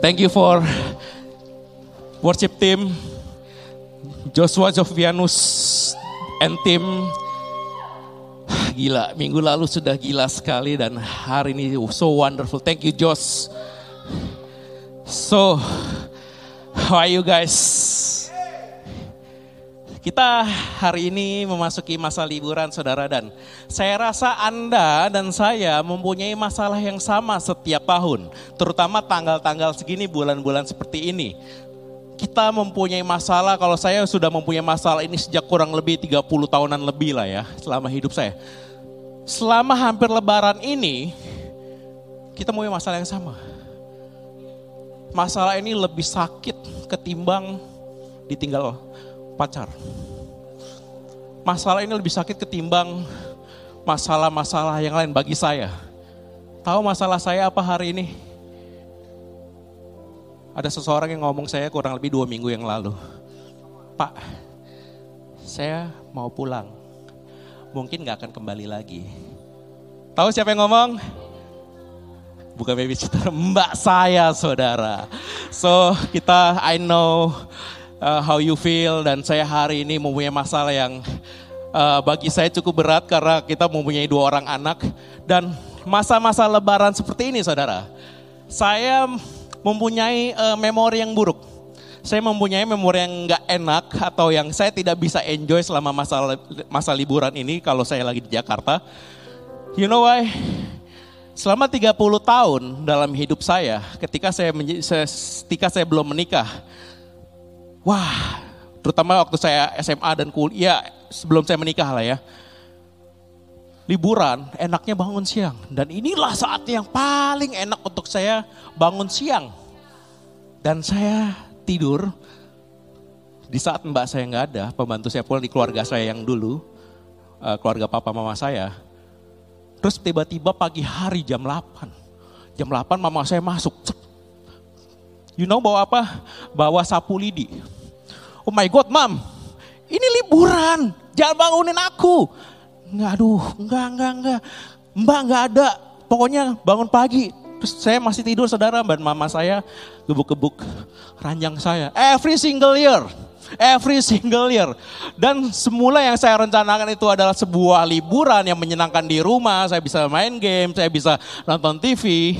Thank you for worship team, Joshua Jovianus and team. Gila, minggu lalu sudah gila sekali dan hari ini so wonderful. Thank you Josh. So, how are you guys? Kita hari ini memasuki masa liburan saudara dan saya rasa Anda dan saya mempunyai masalah yang sama setiap tahun. Terutama tanggal-tanggal segini bulan-bulan seperti ini. Kita mempunyai masalah, kalau saya sudah mempunyai masalah ini sejak kurang lebih 30 tahunan lebih lah ya selama hidup saya. Selama hampir lebaran ini kita mempunyai masalah yang sama. Masalah ini lebih sakit ketimbang ditinggal pacar. Masalah ini lebih sakit ketimbang masalah-masalah yang lain bagi saya. Tahu masalah saya apa hari ini? Ada seseorang yang ngomong saya kurang lebih dua minggu yang lalu. Pak, saya mau pulang. Mungkin gak akan kembali lagi. Tahu siapa yang ngomong? Bukan babysitter, mbak saya saudara. So kita, I know uh, how you feel dan saya hari ini mempunyai masalah yang uh, bagi saya cukup berat karena kita mempunyai dua orang anak dan masa-masa lebaran seperti ini saudara. Saya mempunyai uh, memori yang buruk. Saya mempunyai memori yang nggak enak atau yang saya tidak bisa enjoy selama masa masa liburan ini kalau saya lagi di Jakarta. You know why? Selama 30 tahun dalam hidup saya, ketika saya ketika saya belum menikah, Wah, terutama waktu saya SMA dan kuliah, sebelum saya menikah lah ya. Liburan, enaknya bangun siang. Dan inilah saat yang paling enak untuk saya bangun siang. Dan saya tidur, di saat mbak saya nggak ada, pembantu saya pulang di keluarga saya yang dulu, eh, keluarga papa mama saya. Terus tiba-tiba pagi hari jam 8. Jam 8 mama saya masuk, You know bawa apa? Bawa sapu lidi. Oh my God, mam, ini liburan, jangan bangunin aku. Enggak, aduh, enggak, enggak, enggak. Mbak enggak ada, pokoknya bangun pagi. Terus saya masih tidur saudara, dan mama saya gebuk-gebuk ranjang saya. Every single year, every single year. Dan semula yang saya rencanakan itu adalah sebuah liburan yang menyenangkan di rumah. Saya bisa main game, saya bisa nonton TV,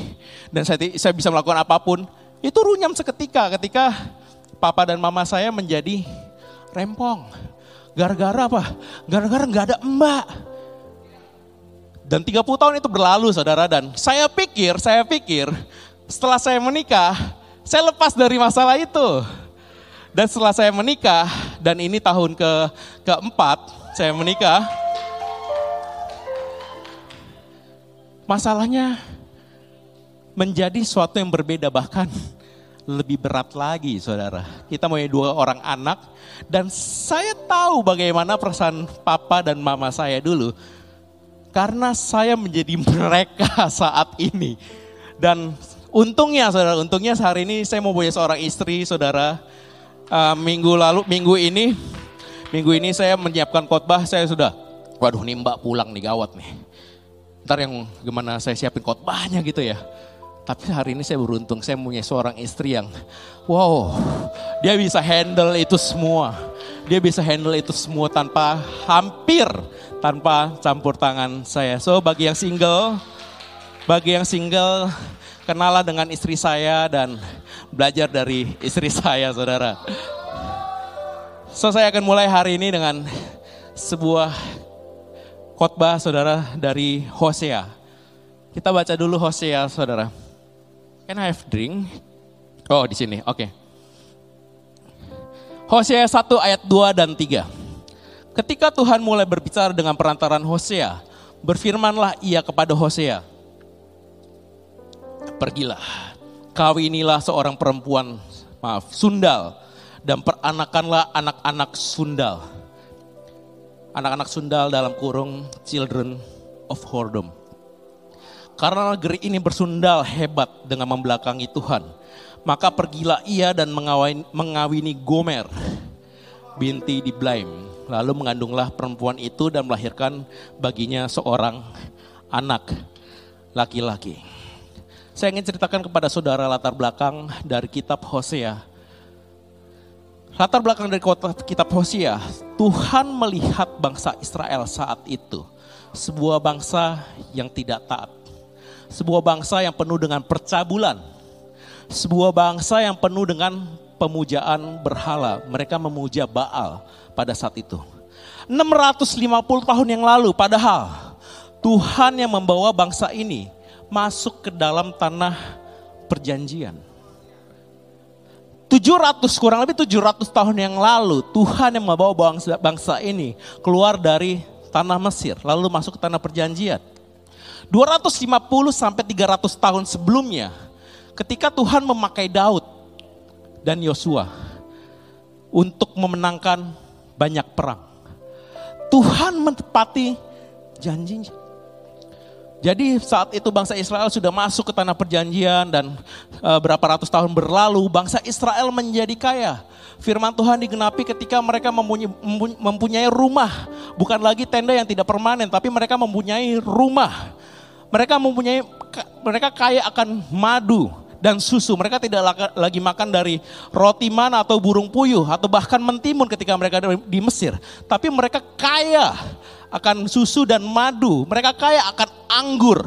dan saya, saya bisa melakukan apa pun. Itu runyam seketika ketika papa dan mama saya menjadi rempong. Gara-gara apa? Gara-gara nggak ada emak. Dan 30 tahun itu berlalu saudara dan saya pikir, saya pikir setelah saya menikah, saya lepas dari masalah itu. Dan setelah saya menikah, dan ini tahun ke keempat saya menikah, masalahnya menjadi suatu yang berbeda bahkan lebih berat lagi saudara. Kita punya dua orang anak dan saya tahu bagaimana perasaan papa dan mama saya dulu. Karena saya menjadi mereka saat ini. Dan untungnya saudara, untungnya hari ini saya mau punya seorang istri saudara. Uh, minggu lalu, minggu ini, minggu ini saya menyiapkan khotbah, saya sudah, waduh nih mbak pulang nih gawat nih. Ntar yang gimana saya siapin khotbahnya gitu ya tapi hari ini saya beruntung, saya punya seorang istri yang wow, dia bisa handle itu semua. Dia bisa handle itu semua tanpa hampir tanpa campur tangan saya. So bagi yang single, bagi yang single, kenalah dengan istri saya dan belajar dari istri saya saudara. So saya akan mulai hari ini dengan sebuah khotbah saudara dari Hosea. Kita baca dulu Hosea saudara. Can I have drink? Oh di sini, oke. Okay. Hosea 1 ayat 2 dan 3. Ketika Tuhan mulai berbicara dengan perantaran Hosea, berfirmanlah ia kepada Hosea. Pergilah, kawinilah seorang perempuan, maaf, sundal, dan peranakanlah anak-anak sundal. Anak-anak sundal dalam kurung children of whoredom. Karena negeri ini bersundal hebat dengan membelakangi Tuhan. Maka pergilah ia dan mengawini, mengawini Gomer, binti di Blaim. Lalu mengandunglah perempuan itu dan melahirkan baginya seorang anak laki-laki. Saya ingin ceritakan kepada saudara latar belakang dari kitab Hosea. Latar belakang dari kitab Hosea, Tuhan melihat bangsa Israel saat itu. Sebuah bangsa yang tidak taat. Sebuah bangsa yang penuh dengan percabulan. Sebuah bangsa yang penuh dengan pemujaan berhala. Mereka memuja Baal pada saat itu. 650 tahun yang lalu padahal Tuhan yang membawa bangsa ini masuk ke dalam tanah perjanjian. 700 kurang lebih 700 tahun yang lalu Tuhan yang membawa bangsa, bangsa ini keluar dari tanah Mesir lalu masuk ke tanah perjanjian. 250 sampai 300 tahun sebelumnya ketika Tuhan memakai Daud dan Yosua untuk memenangkan banyak perang. Tuhan menepati janjinya. Jadi saat itu bangsa Israel sudah masuk ke tanah perjanjian dan e, berapa ratus tahun berlalu bangsa Israel menjadi kaya. Firman Tuhan digenapi ketika mereka mempunyai, mempunyai rumah, bukan lagi tenda yang tidak permanen, tapi mereka mempunyai rumah. Mereka mempunyai mereka kaya akan madu dan susu. Mereka tidak lagi makan dari roti mana atau burung puyuh atau bahkan mentimun ketika mereka di Mesir, tapi mereka kaya akan susu dan madu, mereka kaya akan anggur.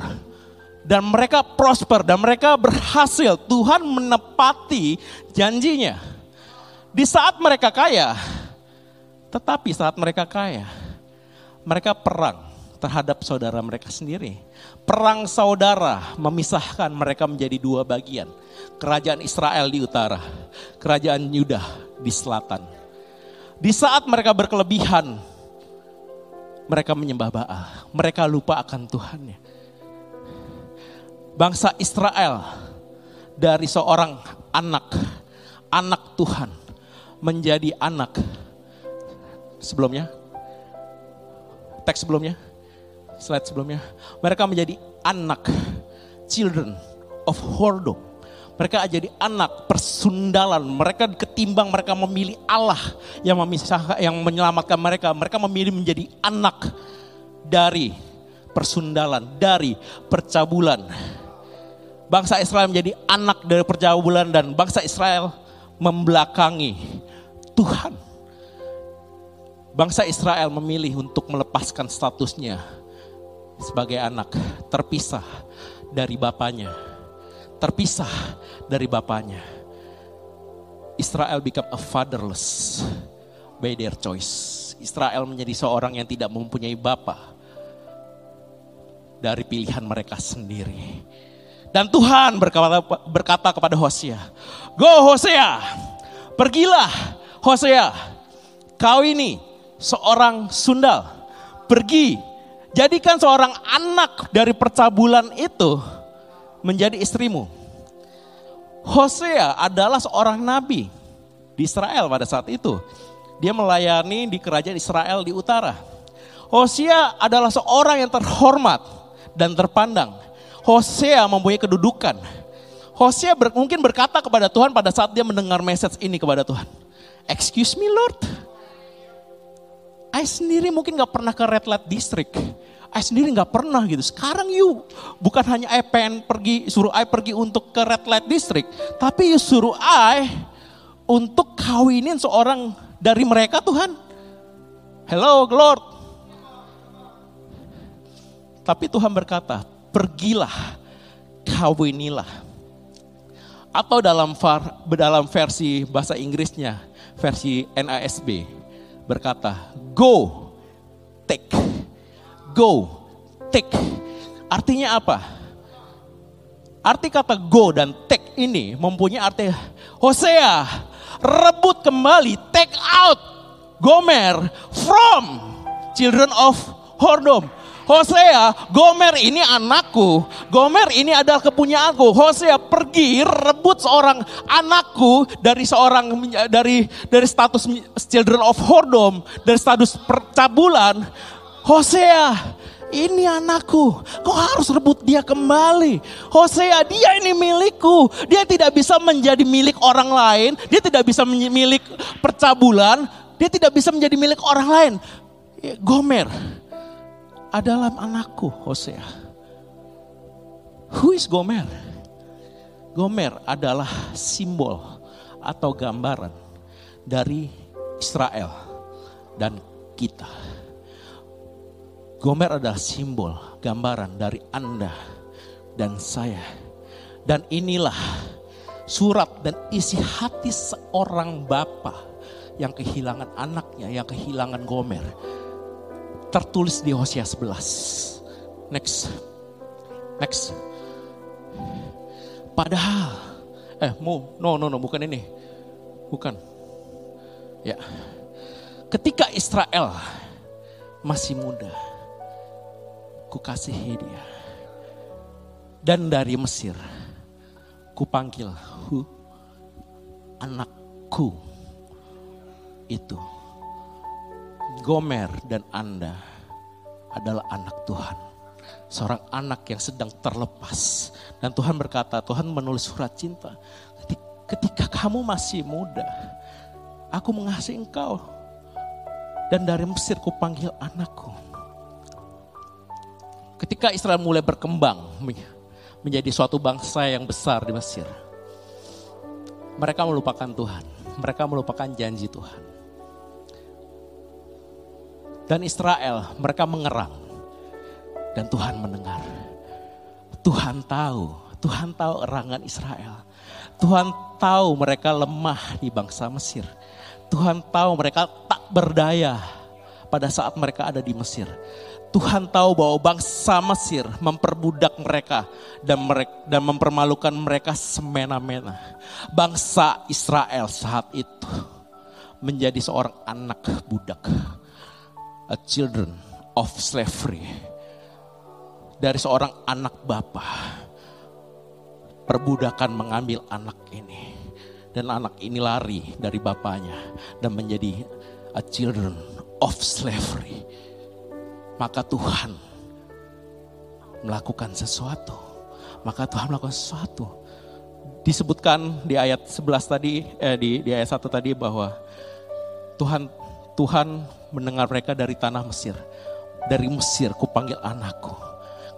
Dan mereka prosper dan mereka berhasil. Tuhan menepati janjinya. Di saat mereka kaya, tetapi saat mereka kaya, mereka perang terhadap saudara mereka sendiri. Perang saudara memisahkan mereka menjadi dua bagian. Kerajaan Israel di utara, kerajaan Yuda di selatan. Di saat mereka berkelebihan, mereka menyembah Baal. Mereka lupa akan Tuhannya. Bangsa Israel dari seorang anak, anak Tuhan menjadi anak sebelumnya. Teks sebelumnya, slide sebelumnya. Mereka menjadi anak, children of whoredom mereka jadi anak persundalan. Mereka ketimbang mereka memilih Allah yang memisahkan, yang menyelamatkan mereka. Mereka memilih menjadi anak dari persundalan, dari percabulan. Bangsa Israel menjadi anak dari percabulan dan bangsa Israel membelakangi Tuhan. Bangsa Israel memilih untuk melepaskan statusnya sebagai anak terpisah dari bapaknya terpisah dari bapaknya. Israel become a fatherless by their choice. Israel menjadi seorang yang tidak mempunyai bapa dari pilihan mereka sendiri. Dan Tuhan berkata, berkata kepada Hosea, Go Hosea, pergilah Hosea, kau ini seorang sundal, pergi, jadikan seorang anak dari percabulan itu menjadi istrimu. Hosea adalah seorang nabi di Israel pada saat itu. Dia melayani di kerajaan Israel di utara. Hosea adalah seorang yang terhormat dan terpandang. Hosea mempunyai kedudukan. Hosea ber, mungkin berkata kepada Tuhan pada saat dia mendengar message ini kepada Tuhan. Excuse me Lord, I sendiri mungkin gak pernah ke red light district. I sendiri nggak pernah gitu. Sekarang you bukan hanya I pengen pergi, suruh I pergi untuk ke red light district. Tapi you suruh I untuk kawinin seorang dari mereka Tuhan. Hello Lord. Tapi Tuhan berkata, pergilah, kawinilah. Atau dalam var, dalam versi bahasa Inggrisnya, versi NASB, berkata, go, take go, take. Artinya apa? Arti kata go dan take ini mempunyai arti Hosea, rebut kembali, take out Gomer from children of Hordom. Hosea, Gomer ini anakku. Gomer ini adalah kepunyaanku. Hosea pergi rebut seorang anakku dari seorang dari dari status children of whoredom, dari status percabulan. Hosea, ini anakku, kau harus rebut dia kembali. Hosea, dia ini milikku. Dia tidak bisa menjadi milik orang lain, dia tidak bisa milik percabulan, dia tidak bisa menjadi milik orang lain. Gomer adalah anakku, Hosea. Who is Gomer? Gomer adalah simbol atau gambaran dari Israel dan kita. Gomer adalah simbol, gambaran dari Anda dan saya. Dan inilah surat dan isi hati seorang bapak yang kehilangan anaknya, yang kehilangan Gomer. Tertulis di Hosea 11. Next. Next. Padahal, eh, mu, no, no, no, bukan ini. Bukan. Ya. Ketika Israel masih muda, ku kasihi dia. Dan dari Mesir, ku panggil hu, anakku itu. Gomer dan Anda adalah anak Tuhan. Seorang anak yang sedang terlepas. Dan Tuhan berkata, Tuhan menulis surat cinta. Ketika kamu masih muda, aku mengasihi engkau. Dan dari Mesir ku panggil anakku. Ketika Israel mulai berkembang menjadi suatu bangsa yang besar di Mesir. Mereka melupakan Tuhan. Mereka melupakan janji Tuhan. Dan Israel mereka mengerang. Dan Tuhan mendengar. Tuhan tahu, Tuhan tahu erangan Israel. Tuhan tahu mereka lemah di bangsa Mesir. Tuhan tahu mereka tak berdaya pada saat mereka ada di Mesir. Tuhan tahu bahwa bangsa Mesir memperbudak mereka dan mereka dan mempermalukan mereka semena-mena. Bangsa Israel saat itu menjadi seorang anak budak. A children of slavery. Dari seorang anak bapa. Perbudakan mengambil anak ini. Dan anak ini lari dari bapaknya dan menjadi a children of slavery maka Tuhan melakukan sesuatu. Maka Tuhan melakukan sesuatu. Disebutkan di ayat 11 tadi, eh, di, di ayat 1 tadi bahwa Tuhan Tuhan mendengar mereka dari tanah Mesir. Dari Mesir kupanggil anakku.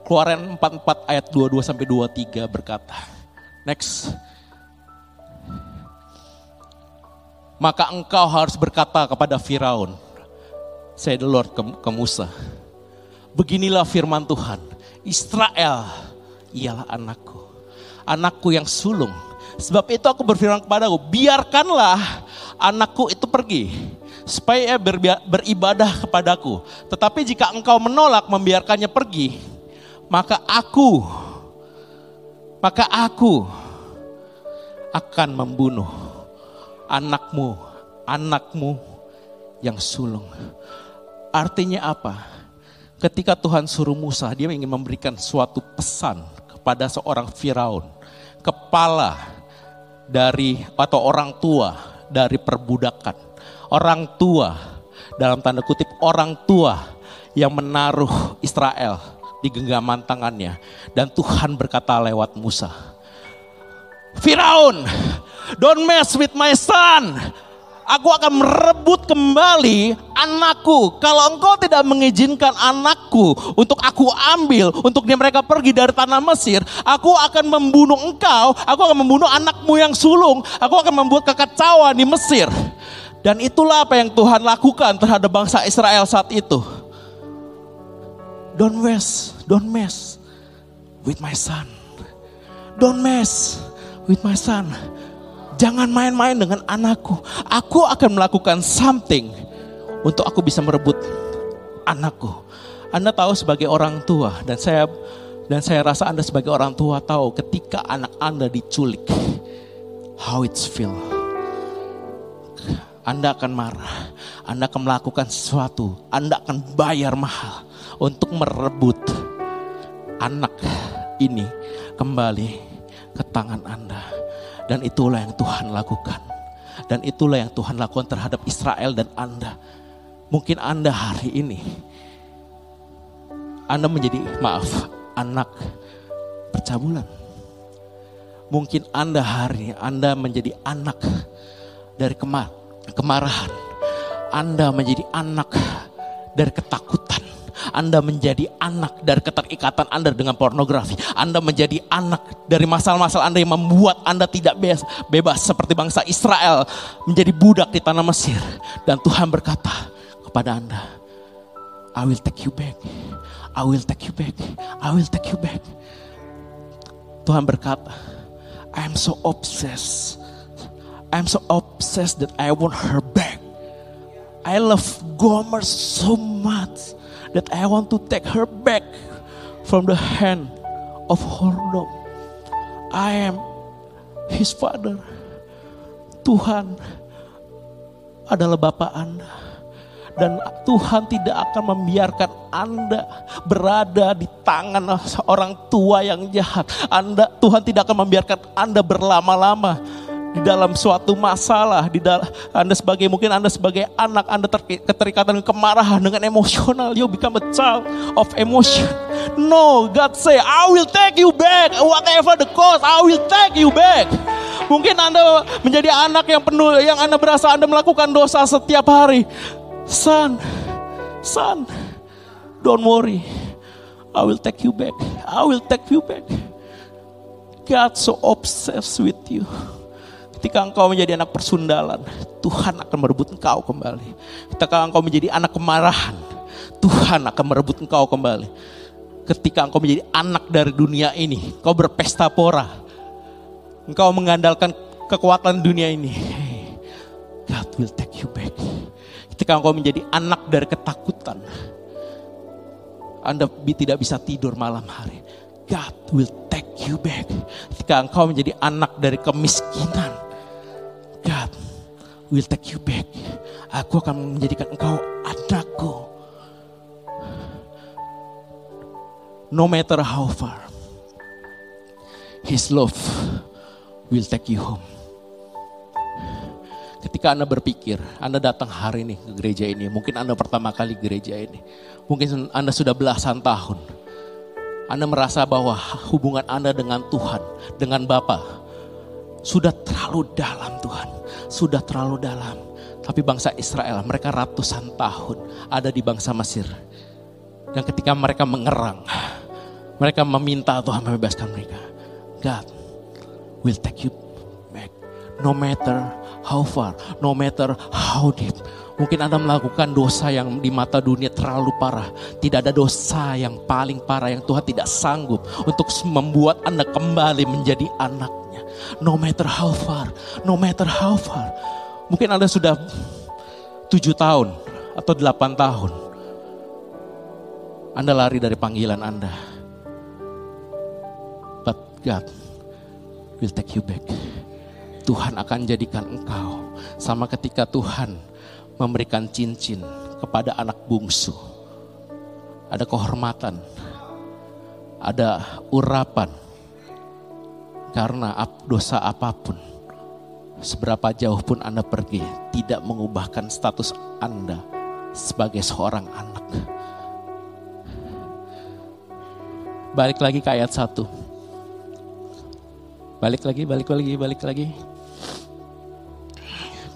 Keluaran 44 ayat 22 sampai 23 berkata. Next. Maka engkau harus berkata kepada Firaun, saya the Lord ke, ke Musa. Beginilah firman Tuhan. Israel ialah anakku. Anakku yang sulung. Sebab itu aku berfirman kepadaku, biarkanlah anakku itu pergi. Supaya ia beribadah kepadaku. Tetapi jika engkau menolak membiarkannya pergi, maka aku, maka aku akan membunuh anakmu, anakmu yang sulung. Artinya apa? Ketika Tuhan suruh Musa, dia ingin memberikan suatu pesan kepada seorang Firaun, kepala dari atau orang tua dari perbudakan. Orang tua dalam tanda kutip orang tua yang menaruh Israel di genggaman tangannya dan Tuhan berkata lewat Musa, Firaun, don't mess with my son aku akan merebut kembali anakku. Kalau engkau tidak mengizinkan anakku untuk aku ambil, untuk dia mereka pergi dari tanah Mesir, aku akan membunuh engkau, aku akan membunuh anakmu yang sulung, aku akan membuat kekacauan di Mesir. Dan itulah apa yang Tuhan lakukan terhadap bangsa Israel saat itu. Don't mess, don't mess with my son. Don't mess with my son. Jangan main-main dengan anakku. Aku akan melakukan something untuk aku bisa merebut anakku. Anda tahu sebagai orang tua dan saya dan saya rasa Anda sebagai orang tua tahu ketika anak Anda diculik how it's feel. Anda akan marah, Anda akan melakukan sesuatu, Anda akan bayar mahal. untuk merebut anak ini kembali ke tangan Anda. Dan itulah yang Tuhan lakukan. Dan itulah yang Tuhan lakukan terhadap Israel dan Anda. Mungkin Anda hari ini, Anda menjadi, maaf, anak percabulan. Mungkin Anda hari ini, Anda menjadi anak dari kemar kemarahan. Anda menjadi anak dari ketakutan. Anda menjadi anak dari keterikatan Anda dengan pornografi. Anda menjadi anak dari masalah-masalah Anda yang membuat Anda tidak bebas, bebas seperti bangsa Israel menjadi budak di tanah Mesir. Dan Tuhan berkata kepada Anda, I will take you back. I will take you back. I will take you back. Tuhan berkata, I am so obsessed. I am so obsessed that I want her back. I love Gomer so much that I want to take her back from the hand of Hordom. I am his father. Tuhan adalah Bapak Anda. Dan Tuhan tidak akan membiarkan Anda berada di tangan seorang tua yang jahat. Anda Tuhan tidak akan membiarkan Anda berlama-lama di dalam suatu masalah di dalam Anda sebagai mungkin Anda sebagai anak Anda keterikatan kemarahan dengan emosional you become a child of emotion. No God say I will take you back. Whatever the cost I will take you back. Mungkin Anda menjadi anak yang penuh yang Anda berasa Anda melakukan dosa setiap hari. Son son don't worry. I will take you back. I will take you back. God so obsessed with you Ketika engkau menjadi anak persundalan, Tuhan akan merebut engkau kembali. Ketika engkau menjadi anak kemarahan, Tuhan akan merebut engkau kembali. Ketika engkau menjadi anak dari dunia ini, engkau berpesta pora. Engkau mengandalkan kekuatan dunia ini. God will take you back. Ketika engkau menjadi anak dari ketakutan, Anda tidak bisa tidur malam hari. God will take you back. Ketika engkau menjadi anak dari kemiskinan, will take you back. Aku akan menjadikan engkau anakku. No matter how far, His love will take you home. Ketika Anda berpikir, Anda datang hari ini ke gereja ini, mungkin Anda pertama kali gereja ini, mungkin Anda sudah belasan tahun. Anda merasa bahwa hubungan Anda dengan Tuhan, dengan Bapa, sudah terlalu dalam Tuhan sudah terlalu dalam. Tapi bangsa Israel, mereka ratusan tahun ada di bangsa Mesir. Dan ketika mereka mengerang, mereka meminta Tuhan membebaskan mereka. God will take you back. No matter how far, no matter how deep. Mungkin Anda melakukan dosa yang di mata dunia terlalu parah. Tidak ada dosa yang paling parah yang Tuhan tidak sanggup untuk membuat Anda kembali menjadi anaknya. No matter how far, no matter how far. Mungkin Anda sudah tujuh tahun atau delapan tahun. Anda lari dari panggilan Anda. But God will take you back. Tuhan akan jadikan engkau sama ketika Tuhan memberikan cincin kepada anak bungsu. Ada kehormatan, ada urapan, karena dosa apa pun, seberapa jauh pun Anda pergi, tidak mengubahkan status Anda sebagai seorang anak. Balik lagi ke ayat 1. Balik lagi, balik lagi, balik lagi.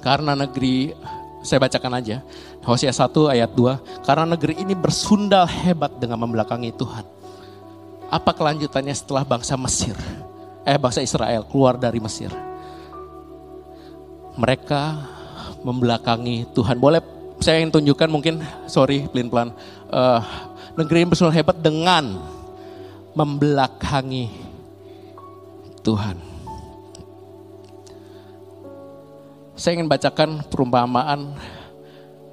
Karena negeri saya bacakan aja. Hosea 1 ayat 2. Karena negeri ini bersundal hebat dengan membelakangi Tuhan. Apa kelanjutannya setelah bangsa Mesir? Eh bangsa Israel keluar dari Mesir. Mereka membelakangi Tuhan. Boleh saya ingin tunjukkan mungkin, sorry pelin-pelan. Uh, negeri ini bersundal hebat dengan membelakangi Tuhan. Saya ingin bacakan perumpamaan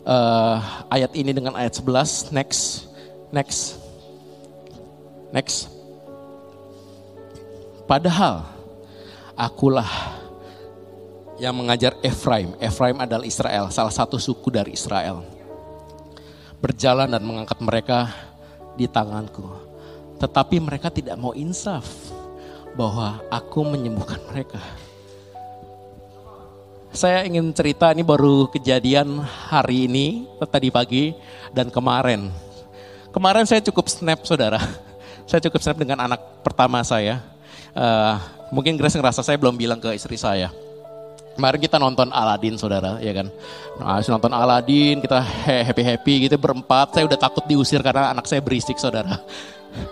uh, ayat ini dengan ayat 11. Next, next, next. Padahal akulah yang mengajar Efraim. Efraim adalah Israel, salah satu suku dari Israel. Berjalan dan mengangkat mereka di tanganku. Tetapi mereka tidak mau insaf bahwa aku menyembuhkan mereka. Saya ingin cerita ini baru kejadian hari ini, tadi pagi dan kemarin. Kemarin saya cukup snap saudara. Saya cukup snap dengan anak pertama saya. Uh, mungkin Grace ngerasa saya belum bilang ke istri saya. Kemarin kita nonton Aladin saudara, ya kan. Nah, nonton Aladin, kita happy-happy gitu berempat. Saya udah takut diusir karena anak saya berisik saudara.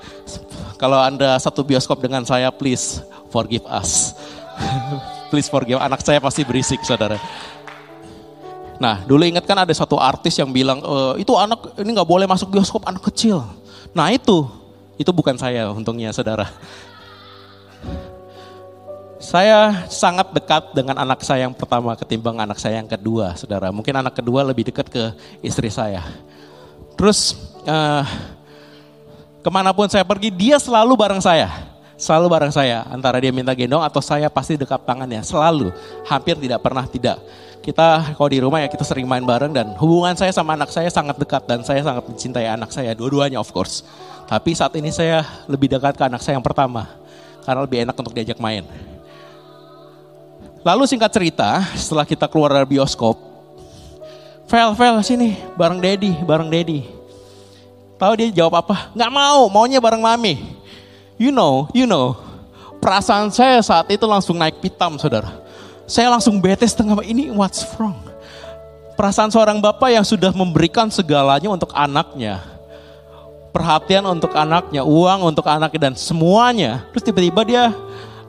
Kalau Anda satu bioskop dengan saya, please forgive us. please forgive, anak saya pasti berisik saudara. Nah dulu ingat kan ada satu artis yang bilang, e, itu anak ini nggak boleh masuk bioskop anak kecil. Nah itu, itu bukan saya untungnya saudara. Saya sangat dekat dengan anak saya yang pertama ketimbang anak saya yang kedua, saudara. Mungkin anak kedua lebih dekat ke istri saya. Terus uh, ke mana pun saya pergi, dia selalu bareng saya. Selalu bareng saya. Antara dia minta gendong atau saya pasti dekat tangannya. Selalu. Hampir tidak pernah tidak. Kita kalau di rumah ya kita sering main bareng dan hubungan saya sama anak saya sangat dekat dan saya sangat mencintai anak saya. Dua-duanya of course. Tapi saat ini saya lebih dekat ke anak saya yang pertama. Karena lebih enak untuk diajak main. Lalu singkat cerita, setelah kita keluar dari bioskop, Vel, Vel sini, bareng Dedi, bareng Dedi. Tahu dia jawab apa? Gak mau, maunya bareng Mami. You know, you know. Perasaan saya saat itu langsung naik pitam, saudara. Saya langsung bete setengah, ini what's wrong? Perasaan seorang bapak yang sudah memberikan segalanya untuk anaknya. Perhatian untuk anaknya, uang untuk anaknya, dan semuanya. Terus tiba-tiba dia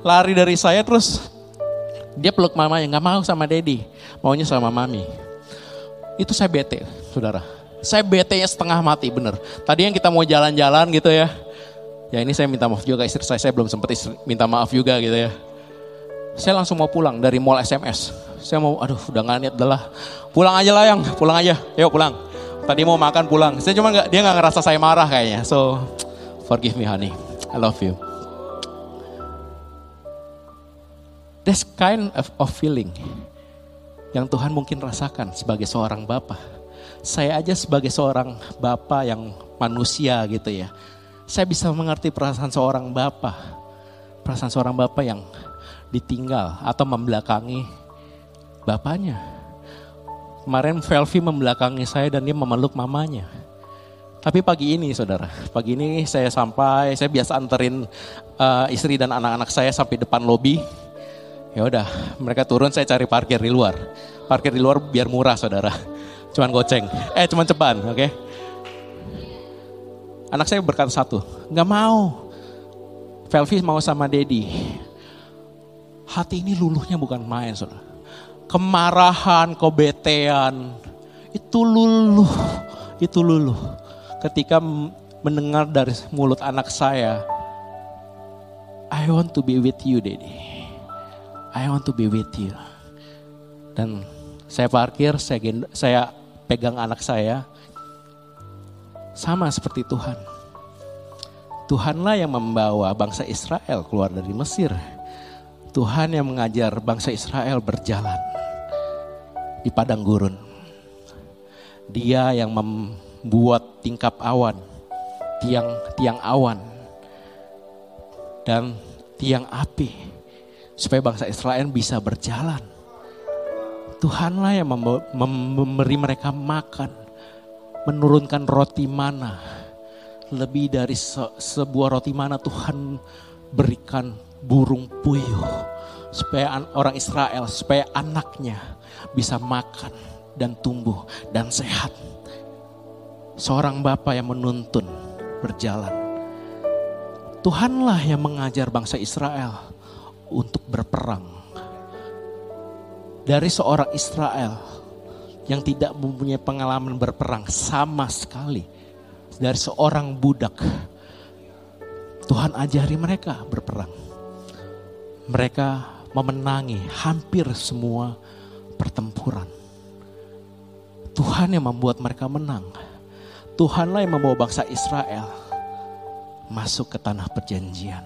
lari dari saya, terus dia peluk mamanya, nggak mau sama daddy, maunya sama mami. Itu saya bete, saudara. Saya bete ya setengah mati, bener. Tadi yang kita mau jalan-jalan gitu ya. Ya ini saya minta maaf juga istri saya, saya belum sempat minta maaf juga gitu ya. Saya langsung mau pulang dari mall SMS. Saya mau, aduh udah nggak niat adalah. Pulang aja lah yang, pulang aja, yuk pulang. Tadi mau makan pulang. Saya cuma nggak, dia nggak ngerasa saya marah kayaknya. So, forgive me honey, I love you. That's kind of, of feeling yang Tuhan mungkin rasakan sebagai seorang bapak. Saya aja sebagai seorang bapak yang manusia gitu ya. Saya bisa mengerti perasaan seorang bapak. Perasaan seorang bapak yang ditinggal atau membelakangi bapaknya. Kemarin Velvi membelakangi saya dan dia memeluk mamanya. Tapi pagi ini saudara, pagi ini saya sampai, saya biasa anterin uh, istri dan anak-anak saya sampai depan lobi Ya udah, mereka turun saya cari parkir di luar. Parkir di luar biar murah saudara. Cuman goceng. Eh cuman ceban, oke. Okay? Anak saya berkata satu, nggak mau. Velvi mau sama Dedi. Hati ini luluhnya bukan main saudara. Kemarahan, kebetean, itu luluh, itu luluh. Ketika mendengar dari mulut anak saya, I want to be with you, Daddy. I want to be with you. Dan saya parkir, saya, saya pegang anak saya. Sama seperti Tuhan. Tuhanlah yang membawa bangsa Israel keluar dari Mesir. Tuhan yang mengajar bangsa Israel berjalan di padang gurun. Dia yang membuat tingkap awan, tiang tiang awan dan tiang api supaya bangsa Israel bisa berjalan. Tuhanlah yang memberi mereka makan, menurunkan roti mana. Lebih dari se sebuah roti mana Tuhan berikan burung puyuh supaya orang Israel, supaya anaknya bisa makan dan tumbuh dan sehat. Seorang bapak yang menuntun berjalan. Tuhanlah yang mengajar bangsa Israel untuk berperang. Dari seorang Israel yang tidak mempunyai pengalaman berperang sama sekali. Dari seorang budak. Tuhan ajari mereka berperang. Mereka memenangi hampir semua pertempuran. Tuhan yang membuat mereka menang. Tuhanlah yang membawa bangsa Israel masuk ke tanah perjanjian.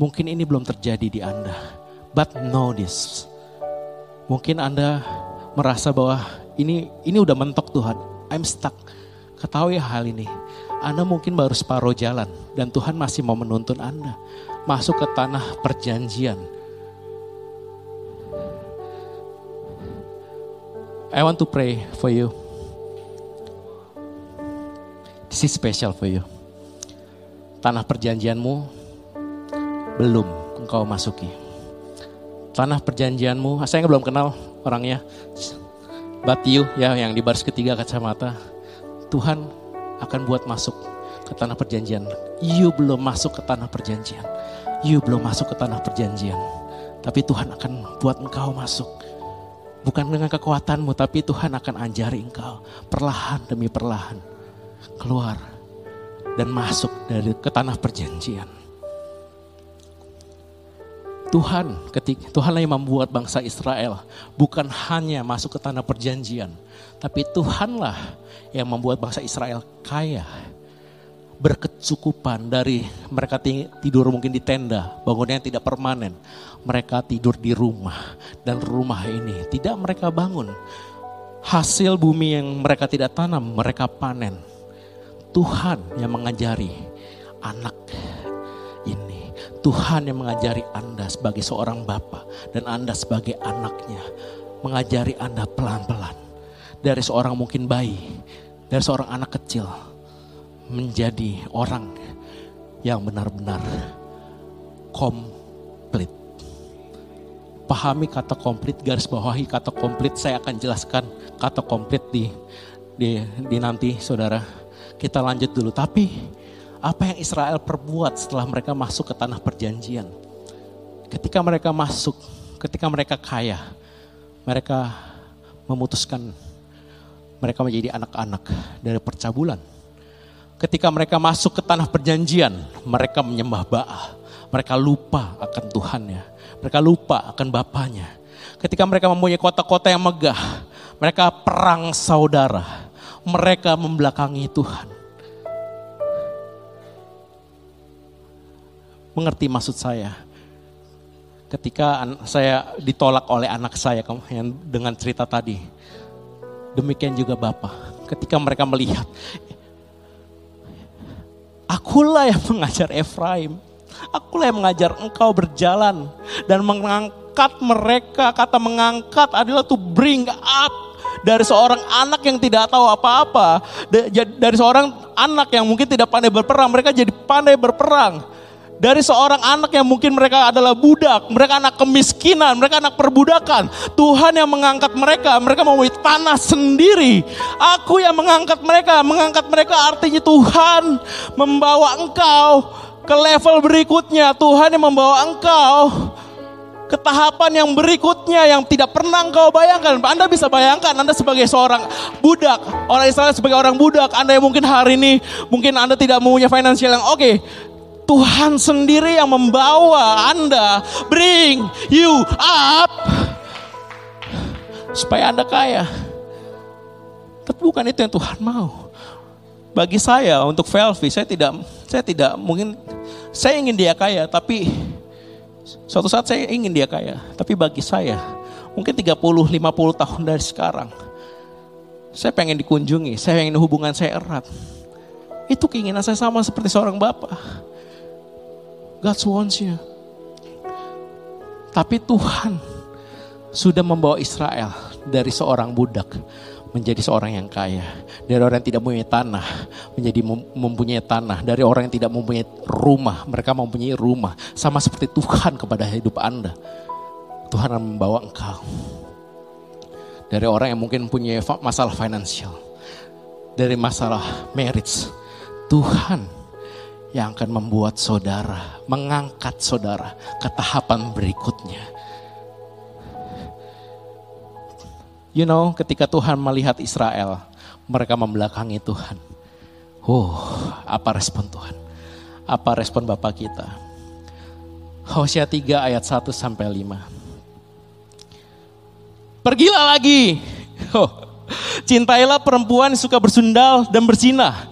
Mungkin ini belum terjadi di Anda. But know this. Mungkin Anda merasa bahwa ini ini udah mentok Tuhan. I'm stuck. ketahui hal ini. Anda mungkin baru separuh jalan dan Tuhan masih mau menuntun Anda masuk ke tanah perjanjian. I want to pray for you. This is special for you. Tanah perjanjianmu belum engkau masuki. Tanah perjanjianmu, saya belum kenal orangnya. But ya yang di baris ketiga kacamata. Tuhan akan buat masuk ke tanah perjanjian. You belum masuk ke tanah perjanjian. You belum masuk ke tanah perjanjian. Tapi Tuhan akan buat engkau masuk. Bukan dengan kekuatanmu, tapi Tuhan akan ajari engkau perlahan demi perlahan keluar dan masuk dari ke tanah perjanjian. Tuhan, ketika Tuhanlah yang membuat bangsa Israel bukan hanya masuk ke tanah perjanjian, tapi Tuhanlah yang membuat bangsa Israel kaya, berkecukupan dari mereka tidur mungkin di tenda, bangunnya yang tidak permanen. Mereka tidur di rumah dan rumah ini tidak mereka bangun. Hasil bumi yang mereka tidak tanam, mereka panen. Tuhan yang mengajari anak ini. Tuhan yang mengajari Anda sebagai seorang bapak dan Anda sebagai anaknya. Mengajari Anda pelan-pelan. Dari seorang mungkin bayi, dari seorang anak kecil menjadi orang yang benar-benar komplit. Pahami kata komplit, garis bawahi kata komplit. Saya akan jelaskan kata komplit di, di, di nanti saudara. Kita lanjut dulu. Tapi apa yang Israel perbuat setelah mereka masuk ke tanah perjanjian? Ketika mereka masuk, ketika mereka kaya, mereka memutuskan mereka menjadi anak-anak dari percabulan. Ketika mereka masuk ke tanah perjanjian, mereka menyembah Baal. Mereka lupa akan Tuhannya. Mereka lupa akan Bapaknya. Ketika mereka mempunyai kota-kota yang megah, mereka perang saudara. Mereka membelakangi Tuhan. Mengerti maksud saya? Ketika saya ditolak oleh anak saya dengan cerita tadi, Demikian juga Bapak. Ketika mereka melihat, akulah yang mengajar Efraim. Akulah yang mengajar engkau berjalan dan mengangkat mereka. Kata mengangkat adalah to bring up dari seorang anak yang tidak tahu apa-apa. Dari seorang anak yang mungkin tidak pandai berperang, mereka jadi pandai berperang dari seorang anak yang mungkin mereka adalah budak, mereka anak kemiskinan, mereka anak perbudakan. Tuhan yang mengangkat mereka, mereka mau tanah sendiri. Aku yang mengangkat mereka, mengangkat mereka artinya Tuhan membawa engkau ke level berikutnya. Tuhan yang membawa engkau ke tahapan yang berikutnya yang tidak pernah engkau bayangkan. Anda bisa bayangkan Anda sebagai seorang budak, orang Israel sebagai orang budak, Anda yang mungkin hari ini mungkin Anda tidak mempunyai finansial yang oke, okay. Tuhan sendiri yang membawa Anda, bring you up supaya Anda kaya. Tapi bukan itu yang Tuhan mau. Bagi saya untuk Velvi, saya tidak saya tidak mungkin saya ingin dia kaya, tapi suatu saat saya ingin dia kaya. Tapi bagi saya, mungkin 30 50 tahun dari sekarang saya pengen dikunjungi, saya ingin hubungan saya erat. Itu keinginan saya sama seperti seorang bapak. God wants you. Tapi Tuhan sudah membawa Israel dari seorang budak menjadi seorang yang kaya. Dari orang yang tidak mempunyai tanah menjadi mempunyai tanah. Dari orang yang tidak mempunyai rumah, mereka mempunyai rumah. Sama seperti Tuhan kepada hidup Anda. Tuhan akan membawa engkau. Dari orang yang mungkin punya masalah finansial. Dari masalah marriage. Tuhan yang akan membuat saudara, mengangkat saudara ke tahapan berikutnya. You know, ketika Tuhan melihat Israel, mereka membelakangi Tuhan. Oh, apa respon Tuhan? Apa respon Bapak kita? Hosea 3 ayat 1 sampai 5. Pergilah lagi. Oh, cintailah perempuan yang suka bersundal dan bersinah.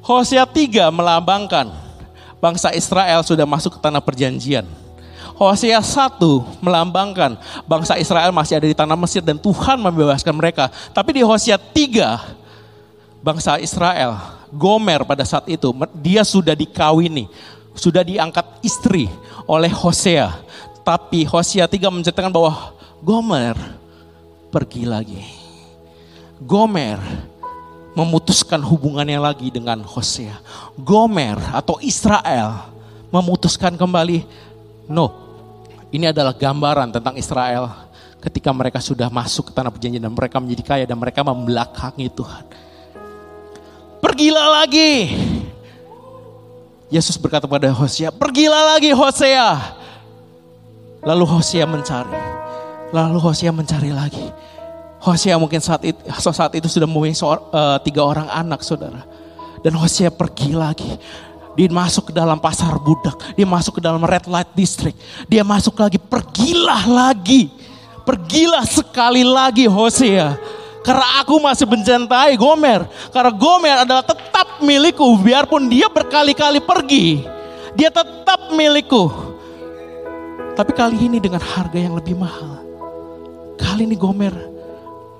Hosea 3 melambangkan bangsa Israel sudah masuk ke tanah perjanjian. Hosea 1 melambangkan bangsa Israel masih ada di tanah Mesir dan Tuhan membebaskan mereka. Tapi di Hosea 3 bangsa Israel, Gomer pada saat itu, dia sudah dikawini, sudah diangkat istri oleh Hosea. Tapi Hosea 3 menceritakan bahwa Gomer pergi lagi. Gomer memutuskan hubungannya lagi dengan Hosea. Gomer atau Israel memutuskan kembali, no, ini adalah gambaran tentang Israel ketika mereka sudah masuk ke tanah perjanjian dan mereka menjadi kaya dan mereka membelakangi Tuhan pergilah lagi. Yesus berkata pada Hosea, pergilah lagi Hosea. Lalu Hosea mencari. Lalu Hosea mencari lagi. Hosea mungkin saat itu, saat itu sudah mempunyai uh, tiga orang anak saudara. Dan Hosea pergi lagi. Dia masuk ke dalam pasar budak. Dia masuk ke dalam red light district. Dia masuk lagi. Pergilah lagi. Pergilah sekali lagi Hosea karena aku masih mencintai Gomer. Karena Gomer adalah tetap milikku. Biarpun dia berkali-kali pergi. Dia tetap milikku. Tapi kali ini dengan harga yang lebih mahal. Kali ini Gomer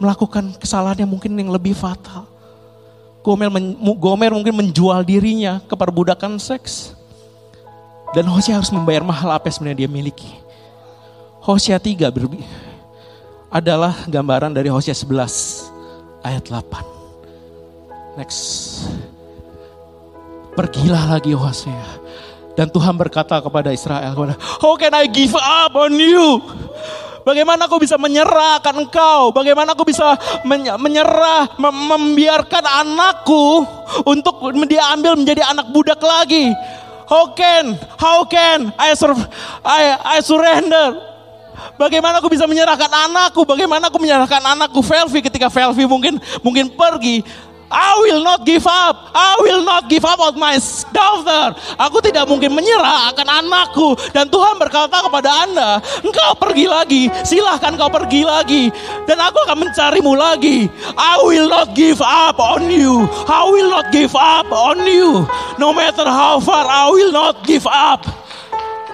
melakukan kesalahan yang mungkin yang lebih fatal. Gomer, men, Gomer mungkin menjual dirinya ke perbudakan seks. Dan Hosea harus membayar mahal apa yang sebenarnya dia miliki. Hosea 3 berbi adalah gambaran dari Hosea 11 ayat 8. Next. Pergilah lagi Hosea. Dan Tuhan berkata kepada Israel, How can I give up on you? Bagaimana aku bisa menyerahkan engkau? Bagaimana aku bisa menyerah, mem membiarkan anakku untuk dia ambil menjadi anak budak lagi? How can, how can I, sur I, I surrender? Bagaimana aku bisa menyerahkan anakku? Bagaimana aku menyerahkan anakku Velvi ketika Velvi mungkin mungkin pergi? I will not give up. I will not give up on my daughter. Aku tidak mungkin menyerah akan anakku. Dan Tuhan berkata kepada Anda, engkau pergi lagi. Silahkan kau pergi lagi. Dan aku akan mencarimu lagi. I will not give up on you. I will not give up on you. No matter how far, I will not give up.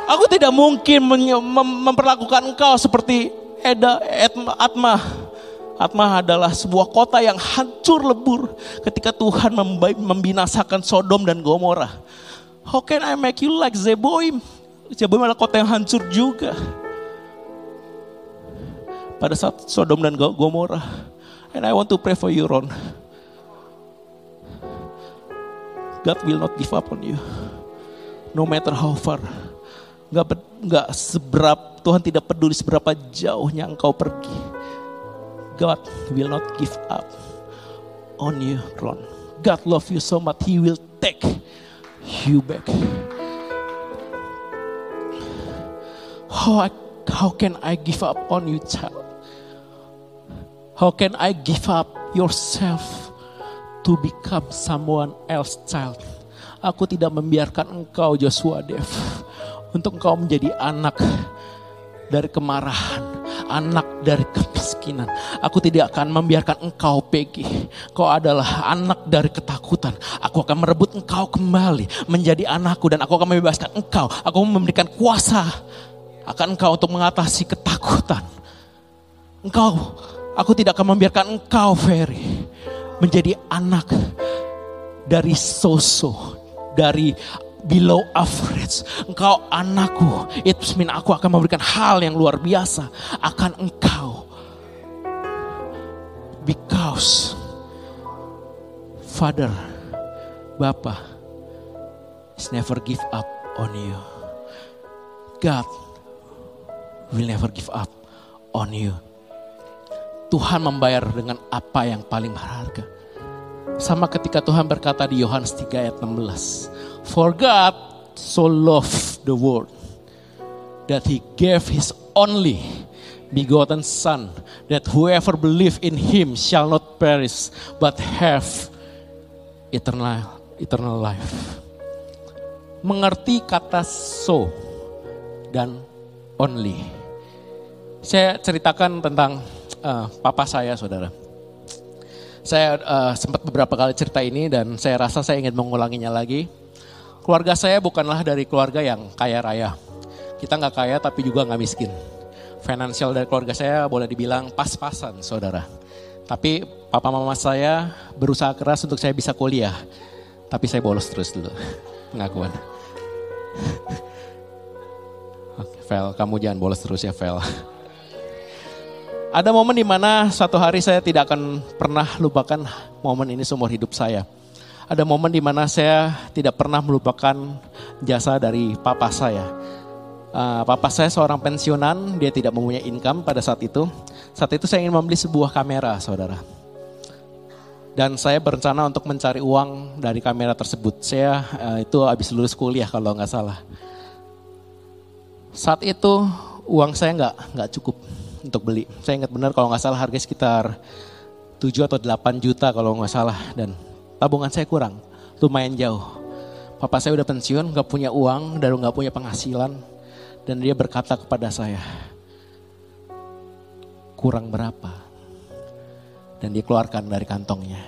Aku tidak mungkin mem memperlakukan engkau seperti Eda, Atma. Atma adalah sebuah kota yang hancur lebur ketika Tuhan membinasakan Sodom dan Gomora. How can I make you like Zeboim? Zeboim adalah kota yang hancur juga. Pada saat Sodom dan Gomora. And I want to pray for you Ron. God will not give up on you. No matter how far nggak nggak seberapa Tuhan tidak peduli seberapa jauhnya engkau pergi. God will not give up on you, Ron. God love you so much, He will take you back. How, I, how can I give up on you, child? How can I give up yourself to become someone else, child? Aku tidak membiarkan engkau, Joshua Dev untuk engkau menjadi anak dari kemarahan, anak dari kemiskinan. Aku tidak akan membiarkan engkau pergi. Kau adalah anak dari ketakutan. Aku akan merebut engkau kembali menjadi anakku dan aku akan membebaskan engkau. Aku memberikan kuasa akan engkau untuk mengatasi ketakutan. Engkau, aku tidak akan membiarkan engkau, Ferry, menjadi anak dari sosok, dari below average. Engkau anakku, itu aku akan memberikan hal yang luar biasa akan engkau. Because Father, Bapa, is never give up on you. God will never give up on you. Tuhan membayar dengan apa yang paling berharga. Sama ketika Tuhan berkata di Yohanes 3 ayat 16. For God so loved the world that he gave his only begotten son that whoever believe in him shall not perish but have eternal eternal life. Mengerti kata so dan only. Saya ceritakan tentang uh, papa saya, saudara. Saya uh, sempat beberapa kali cerita ini dan saya rasa saya ingin mengulanginya lagi. Keluarga saya bukanlah dari keluarga yang kaya raya. Kita nggak kaya tapi juga nggak miskin. Finansial dari keluarga saya boleh dibilang pas-pasan saudara. Tapi papa mama saya berusaha keras untuk saya bisa kuliah. Tapi saya bolos terus dulu pengakuan. Oke, Vel, kamu jangan bolos terus ya, Vel. Ada momen di mana satu hari saya tidak akan pernah lupakan momen ini seumur hidup saya. Ada momen di mana saya tidak pernah melupakan jasa dari papa saya. Uh, papa saya seorang pensiunan, dia tidak mempunyai income pada saat itu. Saat itu saya ingin membeli sebuah kamera, saudara. Dan saya berencana untuk mencari uang dari kamera tersebut. Saya uh, itu habis lulus kuliah kalau nggak salah. Saat itu uang saya nggak nggak cukup untuk beli. Saya ingat benar kalau nggak salah harga sekitar 7 atau 8 juta kalau nggak salah dan tabungan saya kurang, lumayan jauh. Papa saya udah pensiun, nggak punya uang dan nggak punya penghasilan dan dia berkata kepada saya, kurang berapa? Dan dia keluarkan dari kantongnya.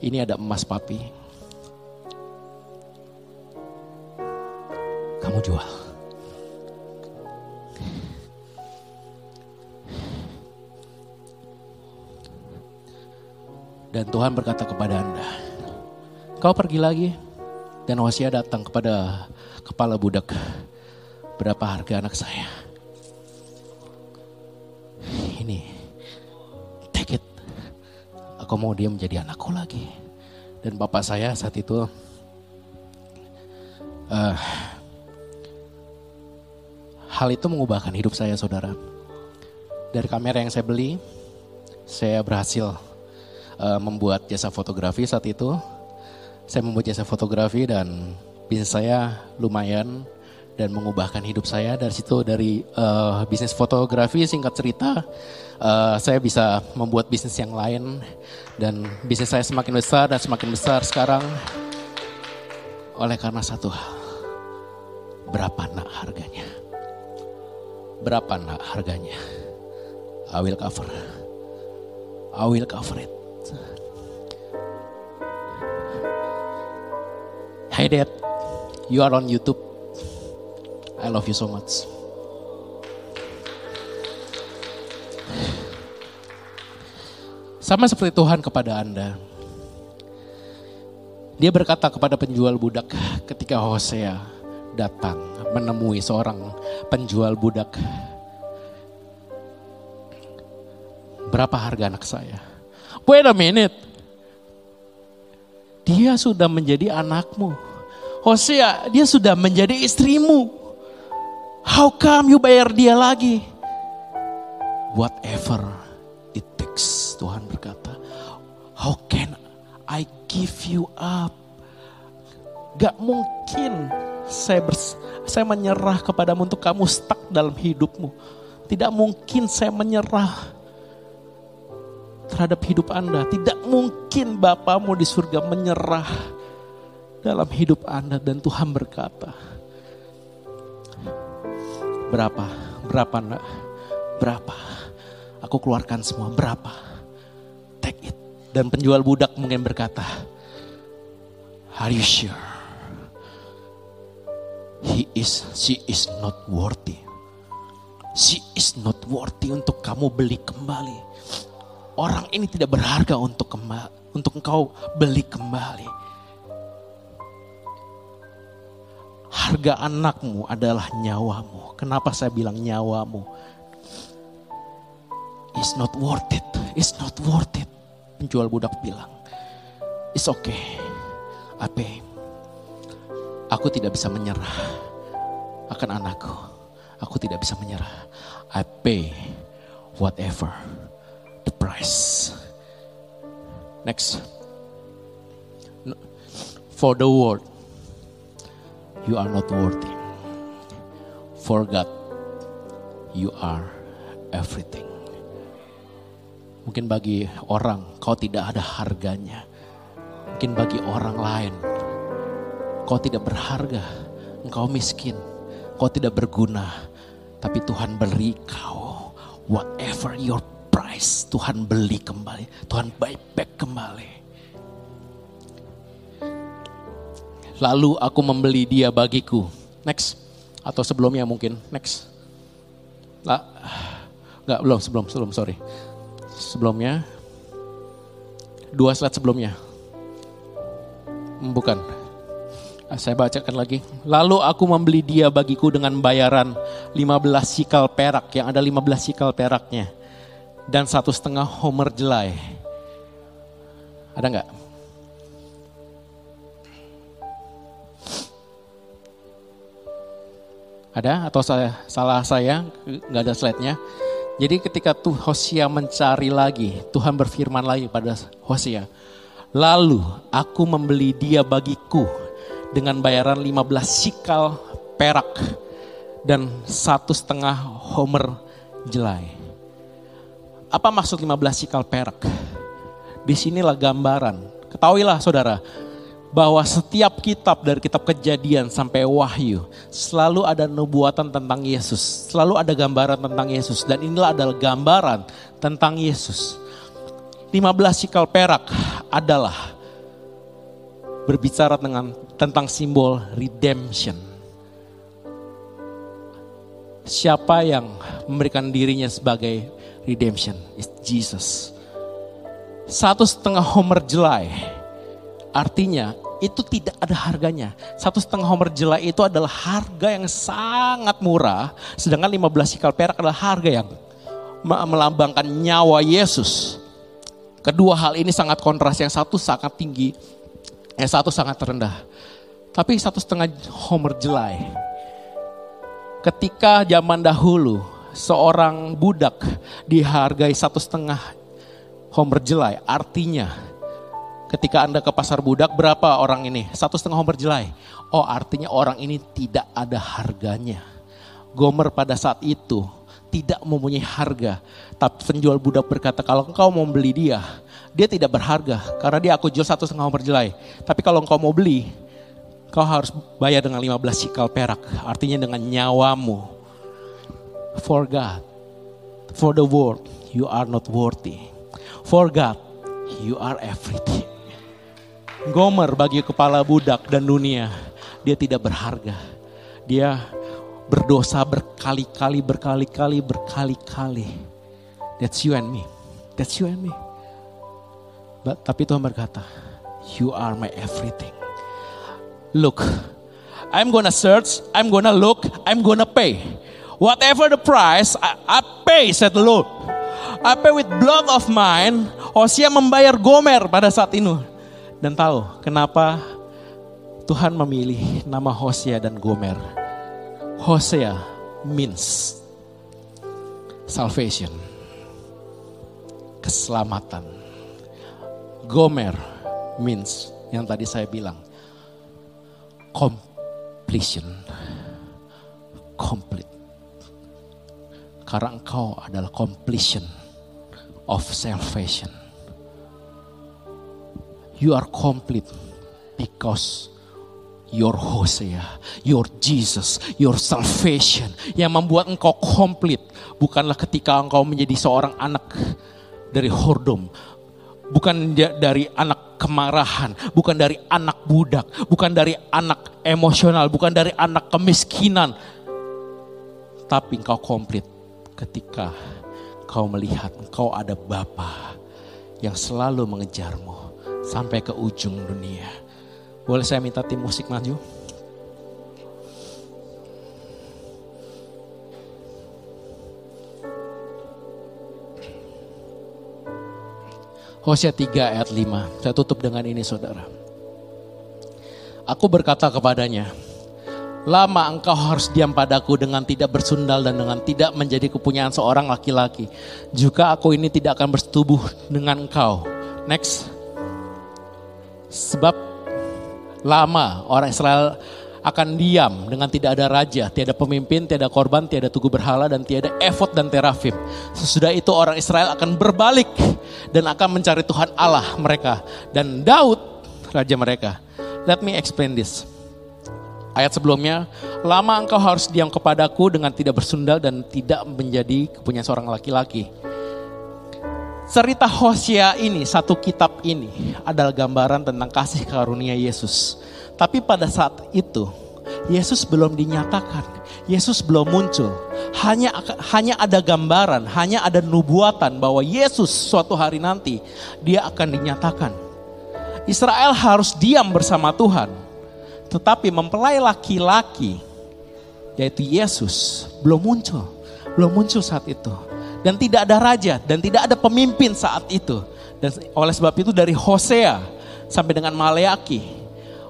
Ini ada emas papi. Kamu jual. Dan Tuhan berkata kepada Anda, kau pergi lagi. Dan Hosea datang kepada kepala budak, berapa harga anak saya? Ini, take it. Aku mau dia menjadi anakku lagi. Dan bapak saya saat itu, uh, hal itu mengubahkan hidup saya saudara. Dari kamera yang saya beli, saya berhasil uh, membuat jasa fotografi saat itu. Saya membuat jasa fotografi dan bisnis saya lumayan dan mengubahkan hidup saya. Dari situ dari uh, bisnis fotografi singkat cerita uh, saya bisa membuat bisnis yang lain. Dan bisnis saya semakin besar dan semakin besar sekarang. Oleh karena satu hal. Berapa nak harganya? Berapa nak harganya? I will cover. I will cover it. Hey Dad, you are on YouTube. I love you so much. Sama seperti Tuhan kepada Anda. Dia berkata kepada penjual budak ketika Hosea datang menemui seorang penjual budak. Berapa harga anak saya? Wait a minute. Dia sudah menjadi anakmu. Hosea, dia sudah menjadi istrimu. How come you bayar dia lagi? Whatever it takes, Tuhan berkata. How can I give you up? Gak mungkin saya bers saya menyerah kepadamu untuk kamu stuck dalam hidupmu. Tidak mungkin saya menyerah terhadap hidup Anda. Tidak mungkin Bapamu di surga menyerah dalam hidup Anda dan Tuhan berkata, berapa, berapa nak, berapa, aku keluarkan semua, berapa, take it. Dan penjual budak mungkin berkata, are you sure? He is, she is not worthy. She is not worthy untuk kamu beli kembali. Orang ini tidak berharga untuk kembali, untuk engkau beli kembali. Harga anakmu adalah nyawamu. Kenapa saya bilang nyawamu? It's not worth it. It's not worth it. Penjual budak bilang. It's okay. Apa? Aku tidak bisa menyerah akan anakku. Aku tidak bisa menyerah. I pay whatever the price. Next. For the world you are not worthy. For God, you are everything. Mungkin bagi orang kau tidak ada harganya. Mungkin bagi orang lain kau tidak berharga. Engkau miskin. Kau tidak berguna. Tapi Tuhan beri kau whatever your price. Tuhan beli kembali. Tuhan buy back kembali. Lalu aku membeli dia bagiku. Next. Atau sebelumnya mungkin. Next. Lah, enggak, belum, sebelum, sebelum, sorry. sebelumnya. Dua slide sebelumnya. Bukan. Ah, Saya bacakan lagi. Lalu aku membeli dia bagiku dengan bayaran 15 sikal perak. Yang ada 15 sikal peraknya. Dan satu setengah homer jelai. Ada nggak? Ada atau saya salah saya nggak ada slide-nya. Jadi ketika tuh Hosea mencari lagi, Tuhan berfirman lagi pada Hosea. Lalu aku membeli dia bagiku dengan bayaran 15 sikal perak dan satu setengah homer jelai. Apa maksud 15 sikal perak? Di sinilah gambaran. Ketahuilah saudara, bahwa setiap kitab dari kitab kejadian sampai wahyu selalu ada nubuatan tentang Yesus. Selalu ada gambaran tentang Yesus dan inilah adalah gambaran tentang Yesus. 15 sikal perak adalah berbicara dengan tentang simbol redemption. Siapa yang memberikan dirinya sebagai redemption? Is Jesus. Satu setengah homer jelai Artinya itu tidak ada harganya. Satu setengah homer jelai itu adalah harga yang sangat murah. Sedangkan 15 sikal perak adalah harga yang melambangkan nyawa Yesus. Kedua hal ini sangat kontras. Yang satu sangat tinggi, yang satu sangat rendah. Tapi satu setengah homer jelai. Ketika zaman dahulu seorang budak dihargai satu setengah homer jelai. Artinya ketika Anda ke pasar budak, berapa orang ini? Satu setengah homer jelai. Oh artinya orang ini tidak ada harganya. Gomer pada saat itu tidak mempunyai harga. Tapi penjual budak berkata, kalau engkau mau beli dia, dia tidak berharga. Karena dia aku jual satu setengah homer jelai. Tapi kalau engkau mau beli, kau harus bayar dengan 15 sikal perak. Artinya dengan nyawamu. For God, for the world, you are not worthy. For God, you are everything. Gomer bagi kepala budak dan dunia, dia tidak berharga. Dia berdosa berkali-kali, berkali-kali, berkali-kali. That's you and me. That's you and me. But, tapi Tuhan berkata, you are my everything. Look, I'm gonna search, I'm gonna look, I'm gonna pay. Whatever the price, I, I pay, said the Lord. I pay with blood of mine. Hosea membayar Gomer pada saat itu. Dan tahu kenapa Tuhan memilih nama Hosea dan Gomer. Hosea means salvation. Keselamatan. Gomer means yang tadi saya bilang completion. Complete. Karena engkau adalah completion of salvation. You are complete because your Hosea, your Jesus, your salvation yang membuat engkau komplit bukanlah ketika engkau menjadi seorang anak dari hordom, bukan dari anak kemarahan, bukan dari anak budak, bukan dari anak emosional, bukan dari anak kemiskinan, tapi engkau komplit ketika kau melihat engkau ada Bapa yang selalu mengejarmu sampai ke ujung dunia. Boleh saya minta tim musik maju? Hosea 3 ayat 5. Saya tutup dengan ini saudara. Aku berkata kepadanya, Lama engkau harus diam padaku dengan tidak bersundal dan dengan tidak menjadi kepunyaan seorang laki-laki. Juga aku ini tidak akan bersetubuh dengan engkau. Next. Sebab lama orang Israel akan diam dengan tidak ada raja, tiada pemimpin, tiada korban, tiada tugu berhala, dan tiada efod dan terafim. Sesudah itu orang Israel akan berbalik dan akan mencari Tuhan Allah mereka. Dan Daud, raja mereka. Let me explain this. Ayat sebelumnya, lama engkau harus diam kepadaku dengan tidak bersundal dan tidak menjadi kepunyaan seorang laki-laki. Cerita Hosea ini, satu kitab ini adalah gambaran tentang kasih karunia Yesus. Tapi pada saat itu, Yesus belum dinyatakan, Yesus belum muncul. hanya hanya ada gambaran, hanya ada nubuatan bahwa Yesus suatu hari nanti dia akan dinyatakan. Israel harus diam bersama Tuhan. Tetapi mempelai laki-laki yaitu Yesus belum muncul. Belum muncul saat itu. Dan tidak ada raja dan tidak ada pemimpin saat itu. Dan oleh sebab itu dari Hosea sampai dengan Maleaki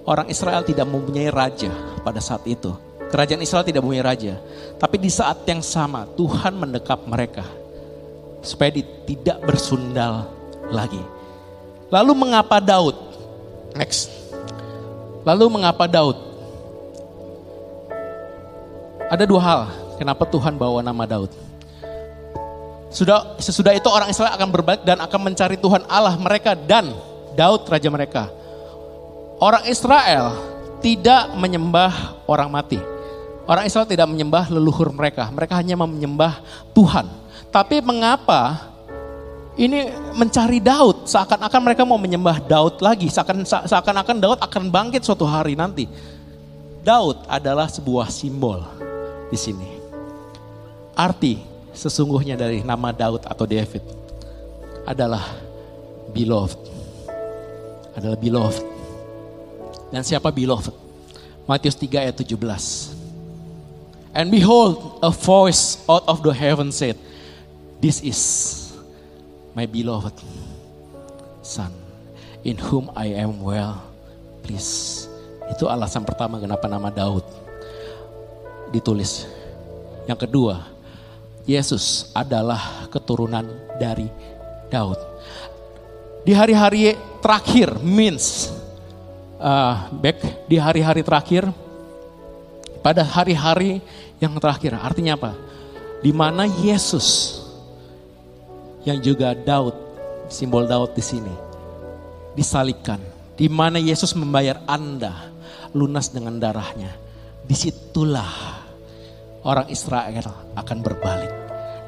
orang Israel tidak mempunyai raja pada saat itu. Kerajaan Israel tidak mempunyai raja. Tapi di saat yang sama Tuhan mendekap mereka. Supaya tidak bersundal lagi. Lalu mengapa Daud? Next. Lalu mengapa Daud? Ada dua hal kenapa Tuhan bawa nama Daud. Sudah sesudah itu orang Israel akan berbalik dan akan mencari Tuhan Allah mereka dan Daud raja mereka. Orang Israel tidak menyembah orang mati. Orang Israel tidak menyembah leluhur mereka. Mereka hanya menyembah Tuhan. Tapi mengapa ini mencari Daud? Seakan-akan mereka mau menyembah Daud lagi. Seakan-akan Daud akan bangkit suatu hari nanti. Daud adalah sebuah simbol di sini. Arti sesungguhnya dari nama Daud atau David adalah beloved. Adalah beloved. Dan siapa beloved? Matius 3 ayat 17. And behold, a voice out of the heaven said, This is my beloved son, in whom I am well pleased. Itu alasan pertama kenapa nama Daud ditulis. Yang kedua, Yesus adalah keturunan dari Daud. Di hari-hari terakhir, means uh, back di hari-hari terakhir, pada hari-hari yang terakhir. Artinya apa? Di mana Yesus yang juga Daud, simbol Daud di sini, disalibkan. Di mana Yesus membayar Anda lunas dengan darahnya. Di situlah orang Israel akan berbalik.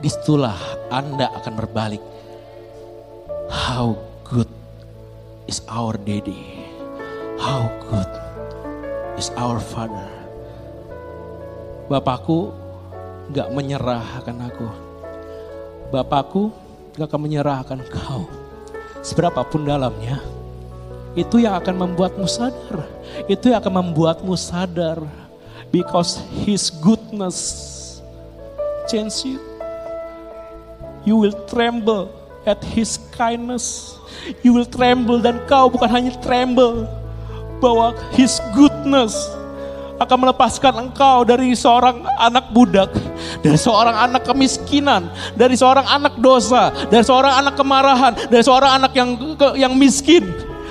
Di situlah Anda akan berbalik. How good is our daddy. How good is our father. Bapakku gak menyerah akan aku. Bapakku gak akan menyerah akan kau. Seberapapun dalamnya, itu yang akan membuatmu sadar. Itu yang akan membuatmu sadar. Because his goodness change you. You will tremble at his kindness. You will tremble dan kau bukan hanya tremble bahwa his goodness akan melepaskan engkau dari seorang anak budak, dari seorang anak kemiskinan, dari seorang anak dosa, dari seorang anak kemarahan, dari seorang anak yang yang miskin.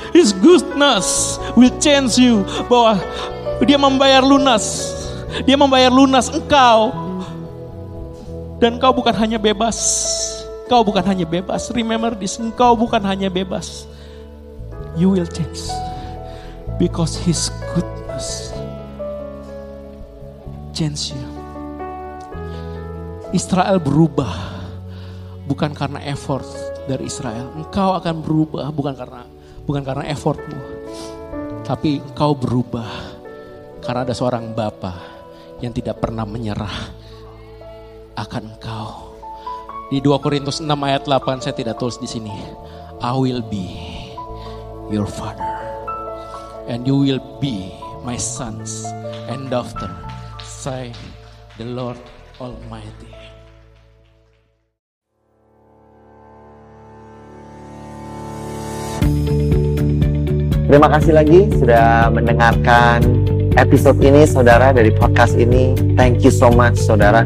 His goodness will change you bahwa dia membayar lunas. Dia membayar lunas engkau. Dan kau bukan hanya bebas. Kau bukan hanya bebas. Remember this, engkau bukan hanya bebas. You will change. Because his goodness change you. Israel berubah bukan karena effort dari Israel. Engkau akan berubah bukan karena bukan karena effortmu. Tapi engkau berubah karena ada seorang Bapa yang tidak pernah menyerah akan engkau. Di 2 Korintus 6 ayat 8 saya tidak tulis di sini. I will be your father and you will be my sons and daughter say the Lord Almighty. Terima kasih lagi sudah mendengarkan episode ini saudara dari podcast ini. Thank you so much saudara.